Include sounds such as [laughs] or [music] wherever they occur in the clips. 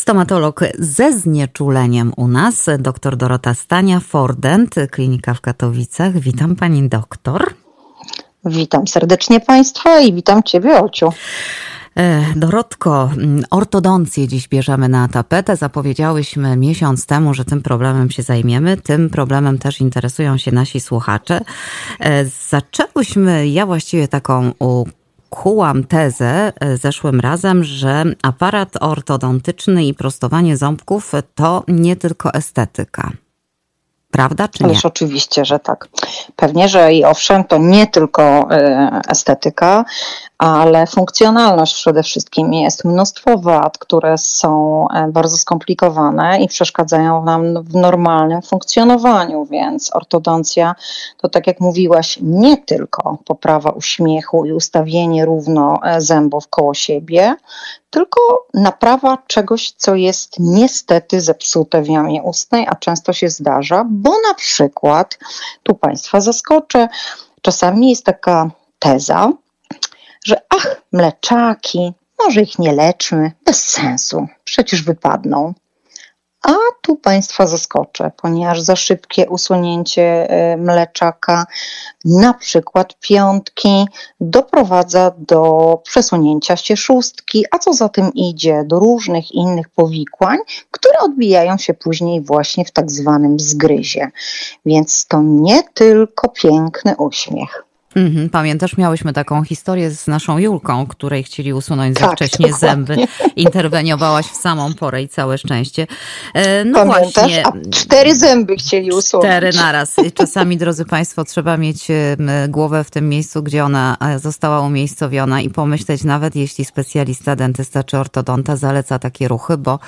Stomatolog ze znieczuleniem u nas, dr Dorota Stania, Fordent, klinika w Katowicach. Witam pani doktor. Witam serdecznie państwa i witam ciebie Ociu. E, Dorotko, mm, ortodoncję dziś bierzemy na tapetę. Zapowiedziałyśmy miesiąc temu, że tym problemem się zajmiemy. Tym problemem też interesują się nasi słuchacze. E, zaczęłyśmy, ja właściwie taką kułam tezę e, zeszłym razem, że aparat ortodontyczny i prostowanie ząbków to nie tylko estetyka. Prawda czy nie? Ależ oczywiście, że tak. Pewnie, że i owszem, to nie tylko estetyka, ale funkcjonalność przede wszystkim jest mnóstwo wad, które są e, bardzo skomplikowane i przeszkadzają nam w normalnym funkcjonowaniu, więc ortodoncja to tak jak mówiłaś, nie tylko poprawa uśmiechu i ustawienie równo e, zębów koło siebie, tylko naprawa czegoś, co jest niestety zepsute w jamie ustnej, a często się zdarza, bo na przykład, tu Państwa zaskoczę, czasami jest taka teza, że ach, mleczaki, może ich nie leczmy, bez sensu, przecież wypadną. Tu Państwa zaskoczę, ponieważ za szybkie usunięcie e, mleczaka, na przykład piątki, doprowadza do przesunięcia się szóstki, a co za tym idzie, do różnych innych powikłań, które odbijają się później właśnie w tak zwanym zgryzie. Więc to nie tylko piękny uśmiech. Mhm, pamiętasz, miałyśmy taką historię z naszą Julką, której chcieli usunąć za tak, wcześnie dokładnie. zęby. Interweniowałaś w samą porę i całe szczęście. E, no Pamiętasz? właśnie. A cztery zęby chcieli usunąć. Cztery naraz. Czasami, drodzy Państwo, trzeba mieć głowę w tym miejscu, gdzie ona e, została umiejscowiona i pomyśleć, nawet jeśli specjalista, dentysta czy ortodonta zaleca takie ruchy, bo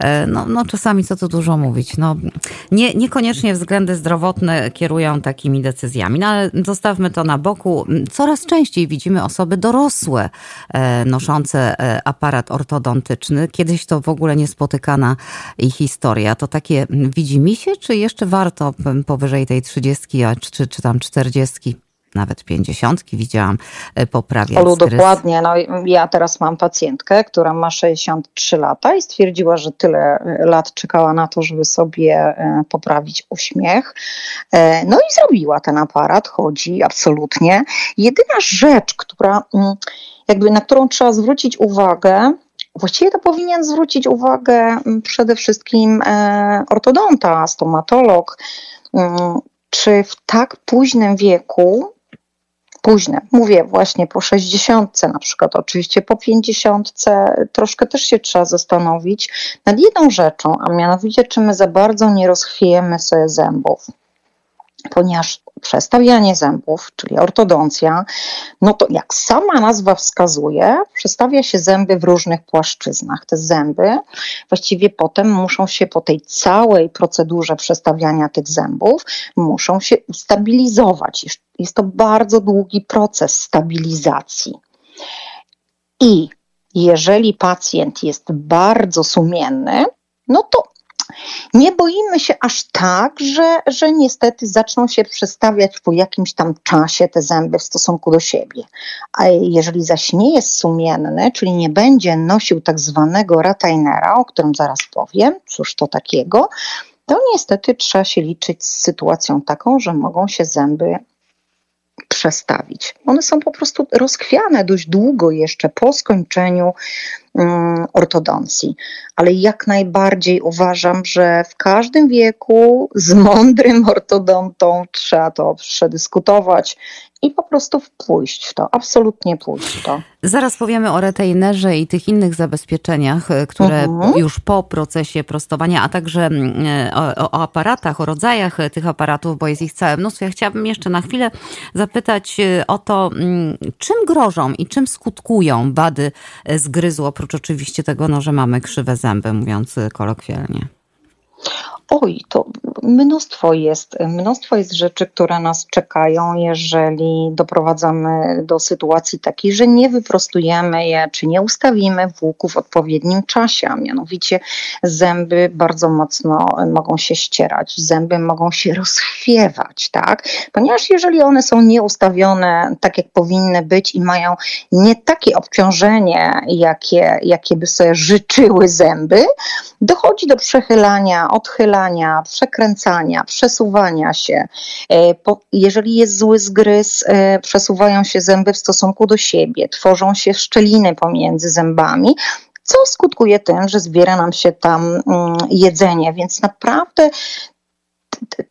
e, no, no czasami co tu dużo mówić. No, nie, niekoniecznie względy zdrowotne kierują takimi decyzjami, no ale zostawmy to na boku coraz częściej widzimy osoby dorosłe e, noszące e, aparat ortodontyczny. Kiedyś to w ogóle niespotykana historia. To takie widzi mi się, czy jeszcze warto powyżej tej trzydziestki, czy, czy tam czterdziestki? Nawet pięćdziesiątki widziałam e, poprawiać. Olu, dokładnie. No, ja teraz mam pacjentkę, która ma 63 lata i stwierdziła, że tyle e, lat czekała na to, żeby sobie e, poprawić uśmiech. No i zrobiła ten aparat, chodzi absolutnie. Jedyna rzecz, która mm, jakby na którą trzeba zwrócić uwagę, Właściwie to powinien zwrócić uwagę mm, przede wszystkim ortodonta, stomatolog, mm, czy w tak późnym wieku późne. Mówię właśnie po 60, na przykład, oczywiście po 50, troszkę też się trzeba zastanowić nad jedną rzeczą, a mianowicie, czy my za bardzo nie rozchwiejemy sobie zębów ponieważ przestawianie zębów, czyli ortodoncja, no to jak sama nazwa wskazuje, przestawia się zęby w różnych płaszczyznach. Te zęby właściwie potem muszą się po tej całej procedurze przestawiania tych zębów, muszą się ustabilizować. Jest to bardzo długi proces stabilizacji. I jeżeli pacjent jest bardzo sumienny, no to nie boimy się aż tak, że, że niestety zaczną się przestawiać po jakimś tam czasie te zęby w stosunku do siebie. A jeżeli zaś nie jest sumienny, czyli nie będzie nosił tak zwanego retainera, o którym zaraz powiem, cóż to takiego, to niestety trzeba się liczyć z sytuacją taką, że mogą się zęby przestawić. One są po prostu rozchwiane dość długo jeszcze po skończeniu um, ortodoncji. Ale jak najbardziej uważam, że w każdym wieku z mądrym ortodontą trzeba to przedyskutować i po prostu pójść w to, absolutnie pójść w to. Zaraz powiemy o retainerze i tych innych zabezpieczeniach, e, które mhm. już po procesie prostowania, a także mm, e, o, o, aparatach, o rodzajach e, tych aparatów, bo jest ich całe mnóstwo. Ja chciałabym jeszcze na chwilę zapytać o to, mm, czym grożą i czym skutkują wady zgryzu, oprócz oczywiście tego, no, że mamy krzywe zęby, mówiąc kolokwialnie. Oj, to mnóstwo jest, mnóstwo jest rzeczy, które nas czekają, jeżeli doprowadzamy do sytuacji takiej, że nie wyprostujemy je, czy nie ustawimy włóku w odpowiednim czasie, a mianowicie zęby bardzo mocno mogą się ścierać, zęby mogą się [laughs] rozchwiewać, tak? Ponieważ jeżeli one są nieustawione tak, jak powinny być i mają nie takie obciążenie, jakie, jakie by sobie życzyły zęby, dochodzi do przechylania, odchylania, przekręcania, przesuwania się. E, jeżeli jest zły zgryz, e, przesuwają się zęby w stosunku do siebie, tworzą się szczeliny pomiędzy zębami, co skutkuje tym, że zbiera nam się tam mm, jedzenie, więc naprawdę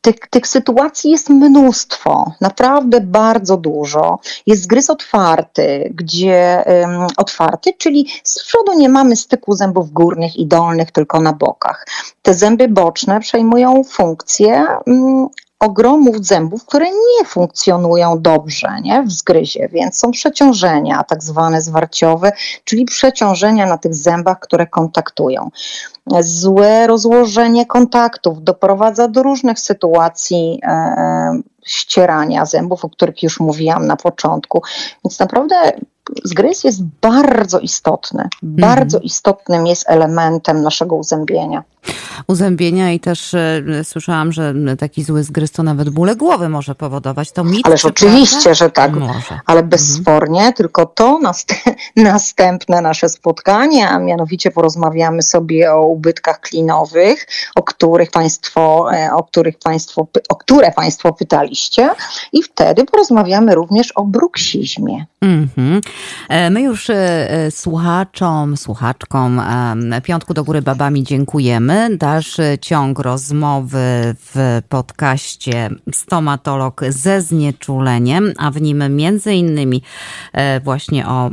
tych, tych sytuacji jest mnóstwo, naprawdę bardzo dużo. Jest gryz otwarty, gdzie um, otwarty, czyli z przodu nie mamy styku zębów górnych i dolnych, tylko na bokach. Te zęby boczne przejmują funkcję um, ogromów zębów, które nie funkcjonują dobrze nie, w zgryzie, więc są przeciążenia, tak zwane zwarciowe, czyli przeciążenia na tych zębach, które kontaktują. Złe rozłożenie kontaktów doprowadza do różnych sytuacji e, e ścierania zębów, o których już mówiłam na początku. Więc naprawdę zgryz jest bardzo istotny. Mhm. Bardzo istotnym jest elementem naszego uzębienia. Uzębienia i też e, słyszałam, że taki zły zgryz to nawet bóle głowy może powodować. To mit, Ależ oczywiście, prawda? że tak. Może. Ale mhm. bezspornie, mhm. tylko to nast [laughs] następne nasze spotkanie, a mianowicie porozmawiamy sobie o ubytkach klinowych, o których państwo, e, o których państwo, o które państwo pytaliście i wtedy porozmawiamy również o bruksizmie. Mhm. E, my już e, e, słuchaczom, słuchaczkom Piątku do Góry Babami dziękujemy. Dalszy ciąg rozmowy w podcaście Stomatolog ze znieczuleniem, a w nim między innymi właśnie o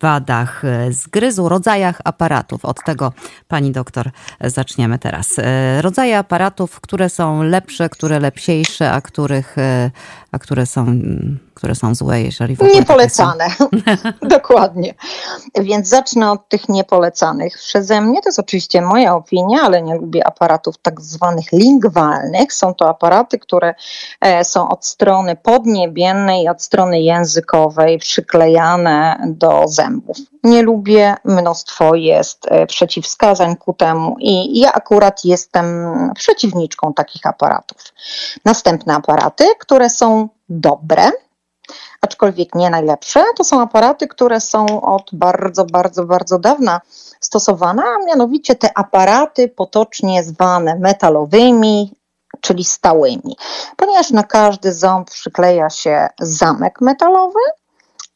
wadach zgryzu, rodzajach aparatów. Od tego pani doktor zaczniemy teraz. Rodzaje aparatów, które są lepsze, które lepsiejsze, a których, a które są które są złe, jeżeli w ogóle Niepolecane, [laughs] dokładnie. Więc zacznę od tych niepolecanych. Przeze mnie to jest oczywiście moja opinia, ale nie lubię aparatów tak zwanych lingwalnych. Są to aparaty, które e, są od strony podniebiennej od strony językowej przyklejane do zębów. Nie lubię, mnóstwo jest e, przeciwwskazań ku temu i ja akurat jestem przeciwniczką takich aparatów. Następne aparaty, które są dobre, aczkolwiek nie najlepsze. To są aparaty, które są od bardzo, bardzo, bardzo dawna stosowane, a mianowicie te aparaty potocznie zwane metalowymi, czyli stałymi, ponieważ na każdy ząb przykleja się zamek metalowy,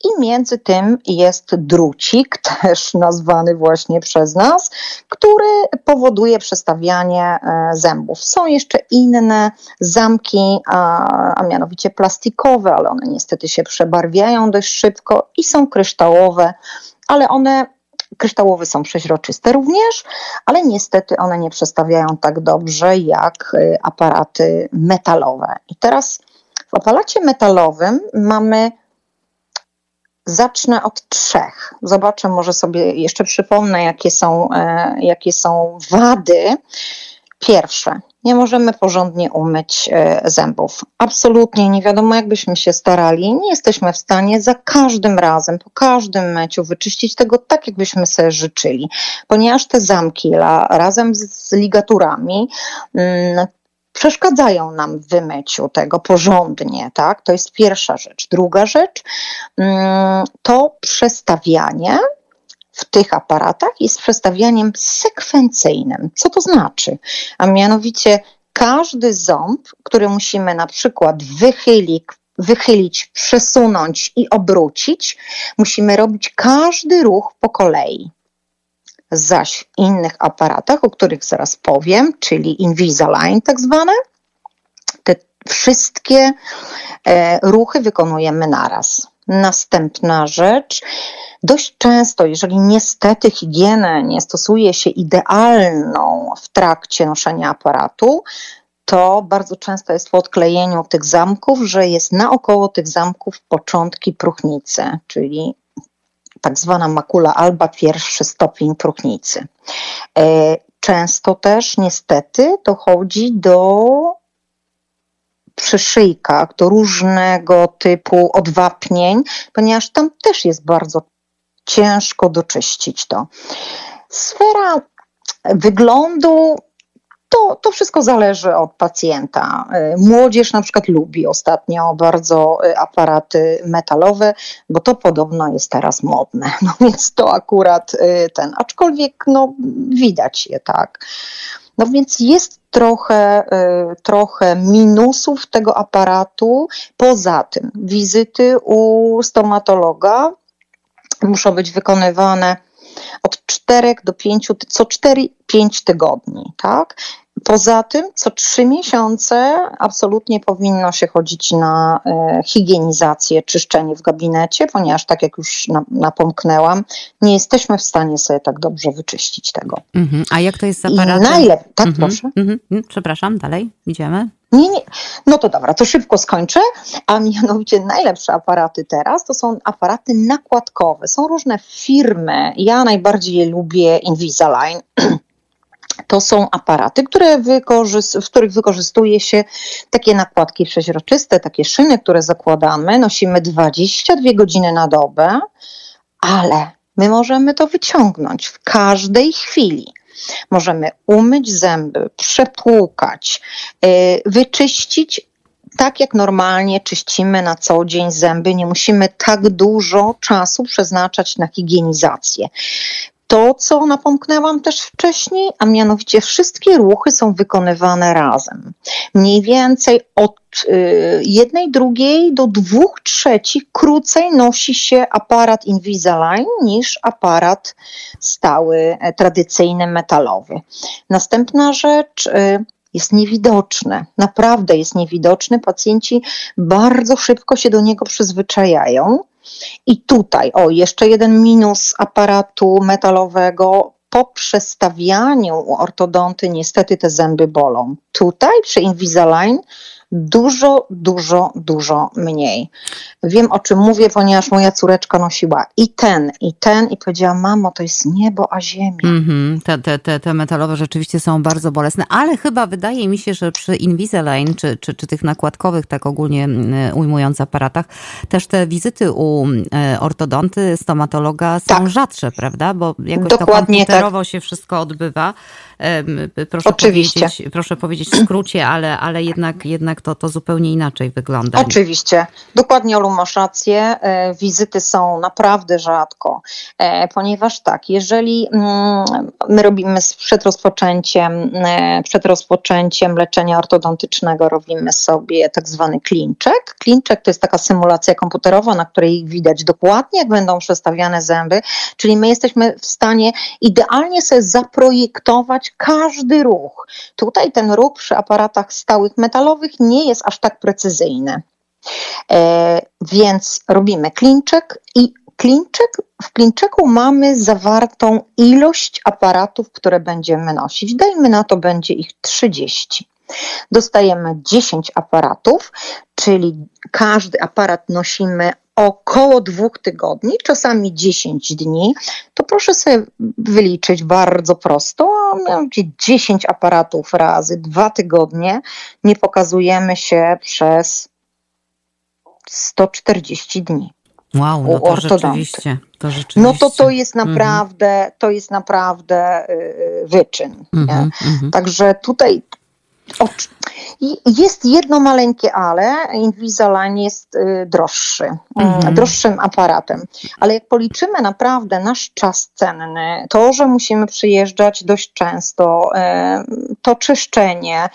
i między tym jest drucik, [laughs] też nazwany właśnie przez nas, który powoduje przestawianie e, zębów. Są jeszcze inne zamki, a, a mianowicie plastikowe, ale one niestety się przebarwiają dość szybko i są kryształowe, ale one kryształowe są przeźroczyste również, ale niestety one nie przestawiają tak dobrze jak e, aparaty metalowe. I teraz w aparacie metalowym mamy Zacznę od trzech. Zobaczę, może sobie jeszcze przypomnę, jakie są, e, jakie są wady. Pierwsze, nie możemy porządnie umyć e, zębów. Absolutnie nie wiadomo, jakbyśmy się starali, nie jesteśmy w stanie za każdym razem, po każdym myciu wyczyścić tego tak, jakbyśmy sobie życzyli, ponieważ te zamki razem z ligaturami mm, przeszkadzają nam w wymyciu tego porządnie, tak? To jest pierwsza rzecz. Druga rzecz mm, to przestawianie w tych aparatach jest przestawianiem sekwencyjnym. Co to znaczy? A mianowicie każdy ząb, który musimy na przykład wychylić, wychylić, przesunąć i obrócić, musimy robić każdy ruch po kolei zaś w innych aparatach, o których zaraz powiem, czyli Invisalign tak zwane, te wszystkie e, ruchy wykonujemy naraz. Następna rzecz, dość często, jeżeli niestety higienę nie stosuje się idealną w trakcie noszenia aparatu, to bardzo często jest po odklejeniu tych zamków, że jest naokoło tych zamków początki próchnicy, czyli tak zwana makula alba, pierwszy stopień próchnicy. E, często też niestety dochodzi do przyszyjka, do różnego typu odwapnień, ponieważ tam też jest bardzo ciężko doczyścić to. Sfera wyglądu to, to wszystko zależy od pacjenta. Młodzież na przykład lubi ostatnio bardzo aparaty metalowe, bo to podobno jest teraz modne. [laughs] No więc to akurat y, ten, aczkolwiek no, widać je tak. No więc jest trochę, y, trochę minusów tego aparatu. Poza tym wizyty u stomatologa muszą być wykonywane od 4 do 5, co 4-5 tygodni, tak? Poza tym, co trzy miesiące absolutnie powinno się chodzić na e, higienizację, czyszczenie w gabinecie, ponieważ, tak jak już napomknęłam, nie jesteśmy w stanie sobie tak dobrze wyczyścić tego. Mhm. A jak to jest z aparatem? Najlepiej, tak, mhm. proszę. Mhm. Przepraszam, dalej, idziemy. Nie, nie. No to dobra, to szybko skończę. A mianowicie najlepsze aparaty teraz to są aparaty nakładkowe. Są różne firmy. Ja najbardziej lubię Invisalign. [clears throat] To są aparaty, które w których wykorzystuje się takie nakładki przeźroczyste, takie szyny, które zakładamy. Nosimy 22 godziny na dobę, ale my możemy to wyciągnąć w każdej chwili. Możemy umyć zęby, przepłukać, y, wyczyścić tak jak normalnie czyścimy na co dzień zęby, nie musimy tak dużo czasu przeznaczać na higienizację to, co napomknęłam też wcześniej, a mianowicie wszystkie ruchy są wykonywane razem. Mniej więcej od y, jednej drugiej do dwóch trzecich krócej nosi się aparat Invisalign niż aparat stały, e, tradycyjny, metalowy. Następna rzecz y, jest niewidoczny, naprawdę jest niewidoczny. Pacjenci bardzo szybko się do niego przyzwyczajają. I tutaj, o, jeszcze jeden minus aparatu metalowego. Po przestawianiu u ortodonty niestety te zęby bolą. Tutaj przy Invisalign dużo, dużo, dużo mniej. Wiem o czym mówię, ponieważ moja córeczka nosiła i ten, i ten, i powiedziała: Mamo, to jest niebo, a ziemia. Mm -hmm. te, te, te, te metalowe rzeczywiście są bardzo bolesne, ale chyba wydaje mi się, że przy Invisalign, czy, czy, czy tych nakładkowych, tak ogólnie ujmując aparatach, też te wizyty u e, ortodonty, stomatologa są tak. rzadsze, prawda? Bo jakoś Dokładnie to komputerowo tak. się wszystko odbywa. Proszę Oczywiście. powiedzieć, proszę powiedzieć w skrócie, ale, ale jednak, jednak to, to zupełnie inaczej wygląda. Oczywiście. Dokładnie masz rację. E, wizyty są naprawdę rzadko, e, ponieważ tak, jeżeli mm, my robimy przed rozpoczęciem, e, przed rozpoczęciem leczenia ortodontycznego robimy sobie tak zwany klinczek. Klinczek to jest taka symulacja komputerowa, na której widać dokładnie, jak będą przestawiane zęby, czyli my jesteśmy w stanie idealnie sobie zaprojektować każdy ruch. Tutaj ten ruch przy aparatach stałych metalowych nie jest aż tak precyzyjny. E, więc robimy klinczek i klinczek, w klinczyku mamy zawartą ilość aparatów, które będziemy nosić. Dajmy na to, będzie ich 30. Dostajemy 10 aparatów, czyli każdy aparat nosimy około dwóch tygodni, czasami 10 dni, to proszę sobie wyliczyć bardzo prosto, mianowicie 10 aparatów razy dwa tygodnie nie pokazujemy się przez 140 dni. Wow, no to rzeczywiście, to rzeczywiście. No to to jest naprawdę, to jest naprawdę wyczyn. Mm -hmm, Także tutaj jest jedno maleńkie ale, Invisalign jest y, droższy, mhm. droższym aparatem, ale jak policzymy naprawdę nasz czas cenny, to, że musimy przyjeżdżać dość często, y, to czyszczenie,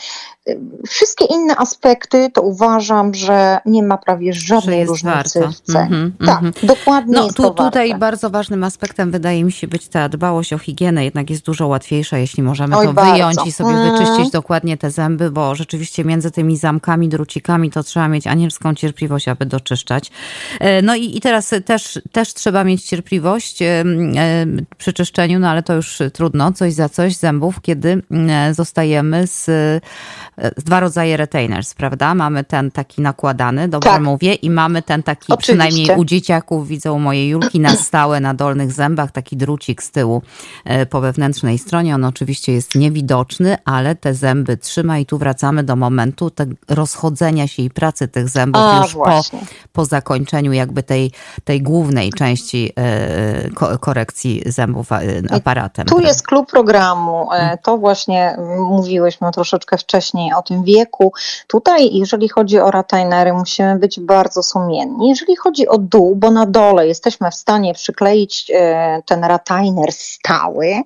Wszystkie inne aspekty to uważam, że nie ma prawie żadnej różnicy warto. w cenie. Mm -hmm, tak, mm -hmm. dokładnie no, tu, Tutaj warte. bardzo ważnym aspektem wydaje mi się być ta dbałość o higienę, jednak jest dużo łatwiejsza, jeśli możemy Oj, to bardzo. wyjąć i sobie mm. wyczyścić dokładnie te zęby, bo rzeczywiście między tymi zamkami, drucikami to trzeba mieć anielską cierpliwość, aby doczyszczać. No i, i teraz też, też trzeba mieć cierpliwość przy czyszczeniu, no ale to już trudno, coś za coś zębów, kiedy zostajemy z, z dwa rodzaje retainers, prawda? Mamy ten taki nakładany, dobrze tak. mówię, i mamy ten taki Oczywiście. przynajmniej u dzieciaków, widzę u mojej Julki na stałe na dolnych zębach, taki drucik z tyłu e, po wewnętrznej stronie. On oczywiście jest niewidoczny, ale te zęby trzyma i tu wracamy do momentu rozchodzenia się i pracy tych zębów A, już po, po zakończeniu jakby tej, tej głównej części e, korekcji zębów e, aparatem. Tu jest klub programu. To właśnie mówiłyśmy troszeczkę wcześniej o tym wieku. Tutaj, jeżeli chodzi o retainery, musimy być bardzo sumienni. Jeżeli chodzi o dół, bo na dole jesteśmy w stanie przykleić e, ten retainer stały,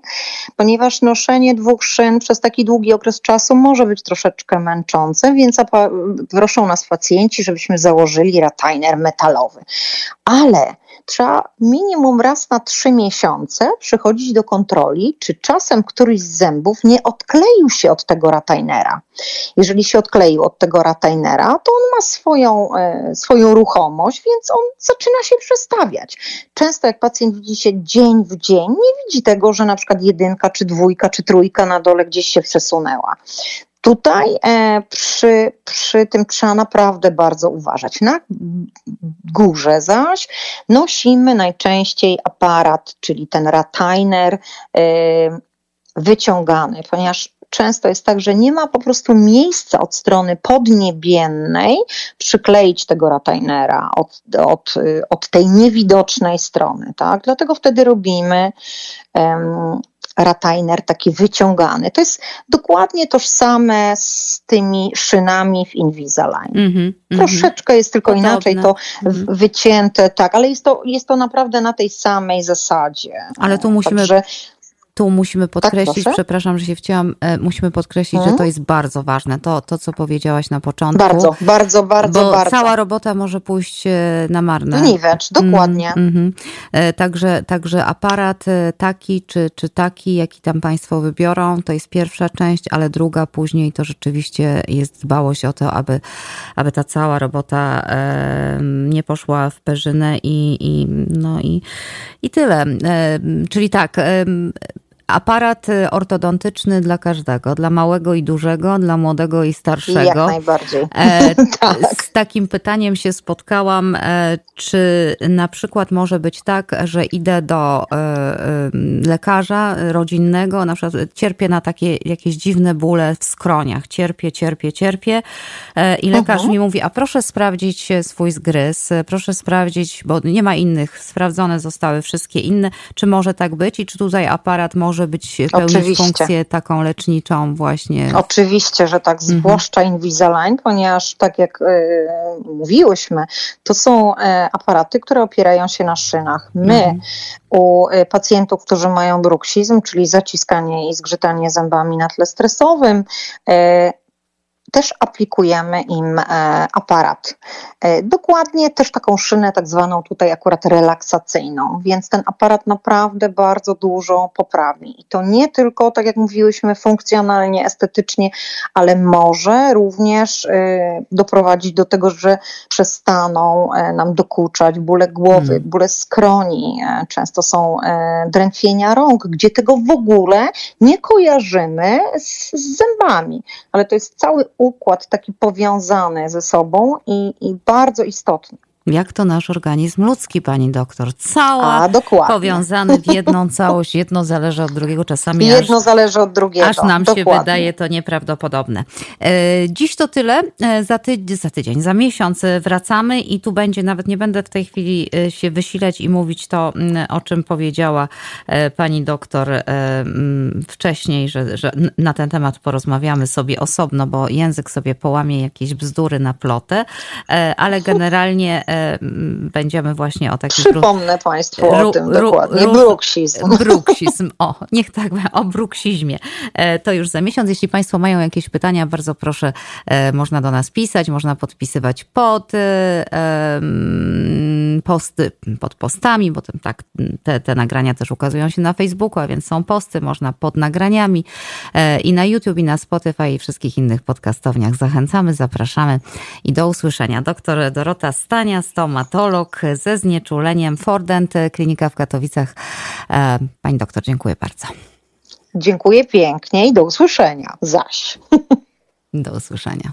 ponieważ noszenie dwóch szyn przez taki długi okres czasu może być troszeczkę męczące, więc proszą nas pacjenci, żebyśmy założyli retainer metalowy. Ale trzeba minimum raz na trzy miesiące przychodzić do kontroli, czy czasem któryś z zębów nie odkleił się od tego retainera. Jeżeli się odkleił od tego retainera, to on ma swoją, e, swoją ruchomość, więc on zaczyna się przestawiać. Często jak pacjent widzi się dzień w dzień, nie widzi tego, że na przykład jedynka, czy dwójka, czy trójka na dole gdzieś się przesunęła. Tutaj e, przy, przy tym trzeba naprawdę bardzo uważać. Na górze zaś nosimy najczęściej aparat, czyli ten retainer e, wyciągany, ponieważ często jest tak, że nie ma po prostu miejsca od strony podniebiennej przykleić tego retainera od, od, od tej niewidocznej strony. Tak? Dlatego wtedy robimy retainer taki wyciągany. To jest dokładnie tożsame z tymi szynami w Invisalign. Mm -hmm, Troszeczkę jest tylko Podobne. inaczej to mm -hmm. wycięte, tak, ale jest to, jest to naprawdę na tej samej zasadzie. Ale tu musimy Także tu musimy tak, podkreślić, tak, przepraszam, że się wcięłam, e, musimy podkreślić, hmm. że to jest bardzo ważne. To, to, co powiedziałaś na początku. Bardzo, bardzo, bardzo, bo bardzo. cała robota może pójść e, na marne. Niwecz, dokładnie. Mm, mm, także, także aparat taki czy, czy taki, jaki tam Państwo wybiorą, to jest pierwsza część, ale druga później to rzeczywiście jest dbałość o to, aby, aby ta cała robota nie poszła w perzynę i, i, no i, i tyle. Czyli tak, aparat y, ortodontyczny dla każdego, dla małego i dużego, dla młodego i starszego. Jak najbardziej. E, [laughs] tak. Z takim pytaniem się spotkałam, e, czy na przykład może być tak, że idę do e, lekarza rodzinnego, na przykład cierpię na takie jakieś dziwne bóle w skroniach, cierpię, cierpię, cierpię i lekarz uh mhm. -huh. mi mówi, a proszę sprawdzić swój zgryz, proszę sprawdzić, bo nie ma innych, sprawdzone zostały wszystkie inne, czy może tak być i czy tutaj aparat może może być pełnić Oczywiście. funkcję taką leczniczą właśnie. Oczywiście, że tak, mhm. zwłaszcza mhm. Invisalign, ponieważ tak jak y, mówiłyśmy, to są y, aparaty, które opierają się na szynach. My mhm. u y, pacjentów, którzy mają bruksizm, czyli zaciskanie i zgrzytanie zębami na tle stresowym, też aplikujemy im e, aparat. E, dokładnie też taką szynę, tak zwaną tutaj akurat relaksacyjną, więc ten aparat naprawdę bardzo dużo poprawi. I to nie tylko, tak jak mówiłyśmy, funkcjonalnie, estetycznie, ale może również e, doprowadzić do tego, że przestaną nam dokuczać bóle głowy, hmm. bóle skroni, często są drętwienia rąk, gdzie tego w ogóle nie kojarzymy z, z zębami, ale to jest cały układ taki powiązany ze sobą i, i bardzo istotny jak to nasz organizm ludzki, pani doktor. Cała A, dokładnie. powiązany w jedną [laughs] całość, jedno zależy od drugiego, czasami jedno aż, zależy od drugiego. Aż nam dokładnie. się wydaje to nieprawdopodobne. E, dziś to tyle. E, za, ty, za tydzień, za miesiąc wracamy i tu będzie, nawet nie będę w tej chwili e, się wysilać i mówić to, o czym powiedziała pani doktor wcześniej, że, że na ten temat porozmawiamy sobie osobno, bo język sobie połamie jakieś bzdury na plotę, ale [laughs] generalnie będziemy właśnie o takich... Przypomnę Państwu o tym dokładnie. bruksizm. [laughs] Bruksizm, o, niech tak, o bruksizmie. To już za miesiąc. Jeśli Państwo mają jakieś pytania, bardzo proszę, można do nas pisać, można podpisywać pod posty, pod postami, bo tak, te, te nagrania też ukazują się na Facebooku, a więc są posty, można pod nagraniami i na YouTube, i na Spotify, i wszystkich innych podcastowniach. Zachęcamy, zapraszamy i do usłyszenia. Doktor Dorota Stania, stomatolog ze znieczuleniem Fordent, klinika w Katowicach. E, pani doktor, dziękuję bardzo. Dziękuję pięknie i do usłyszenia zaś. Do usłyszenia.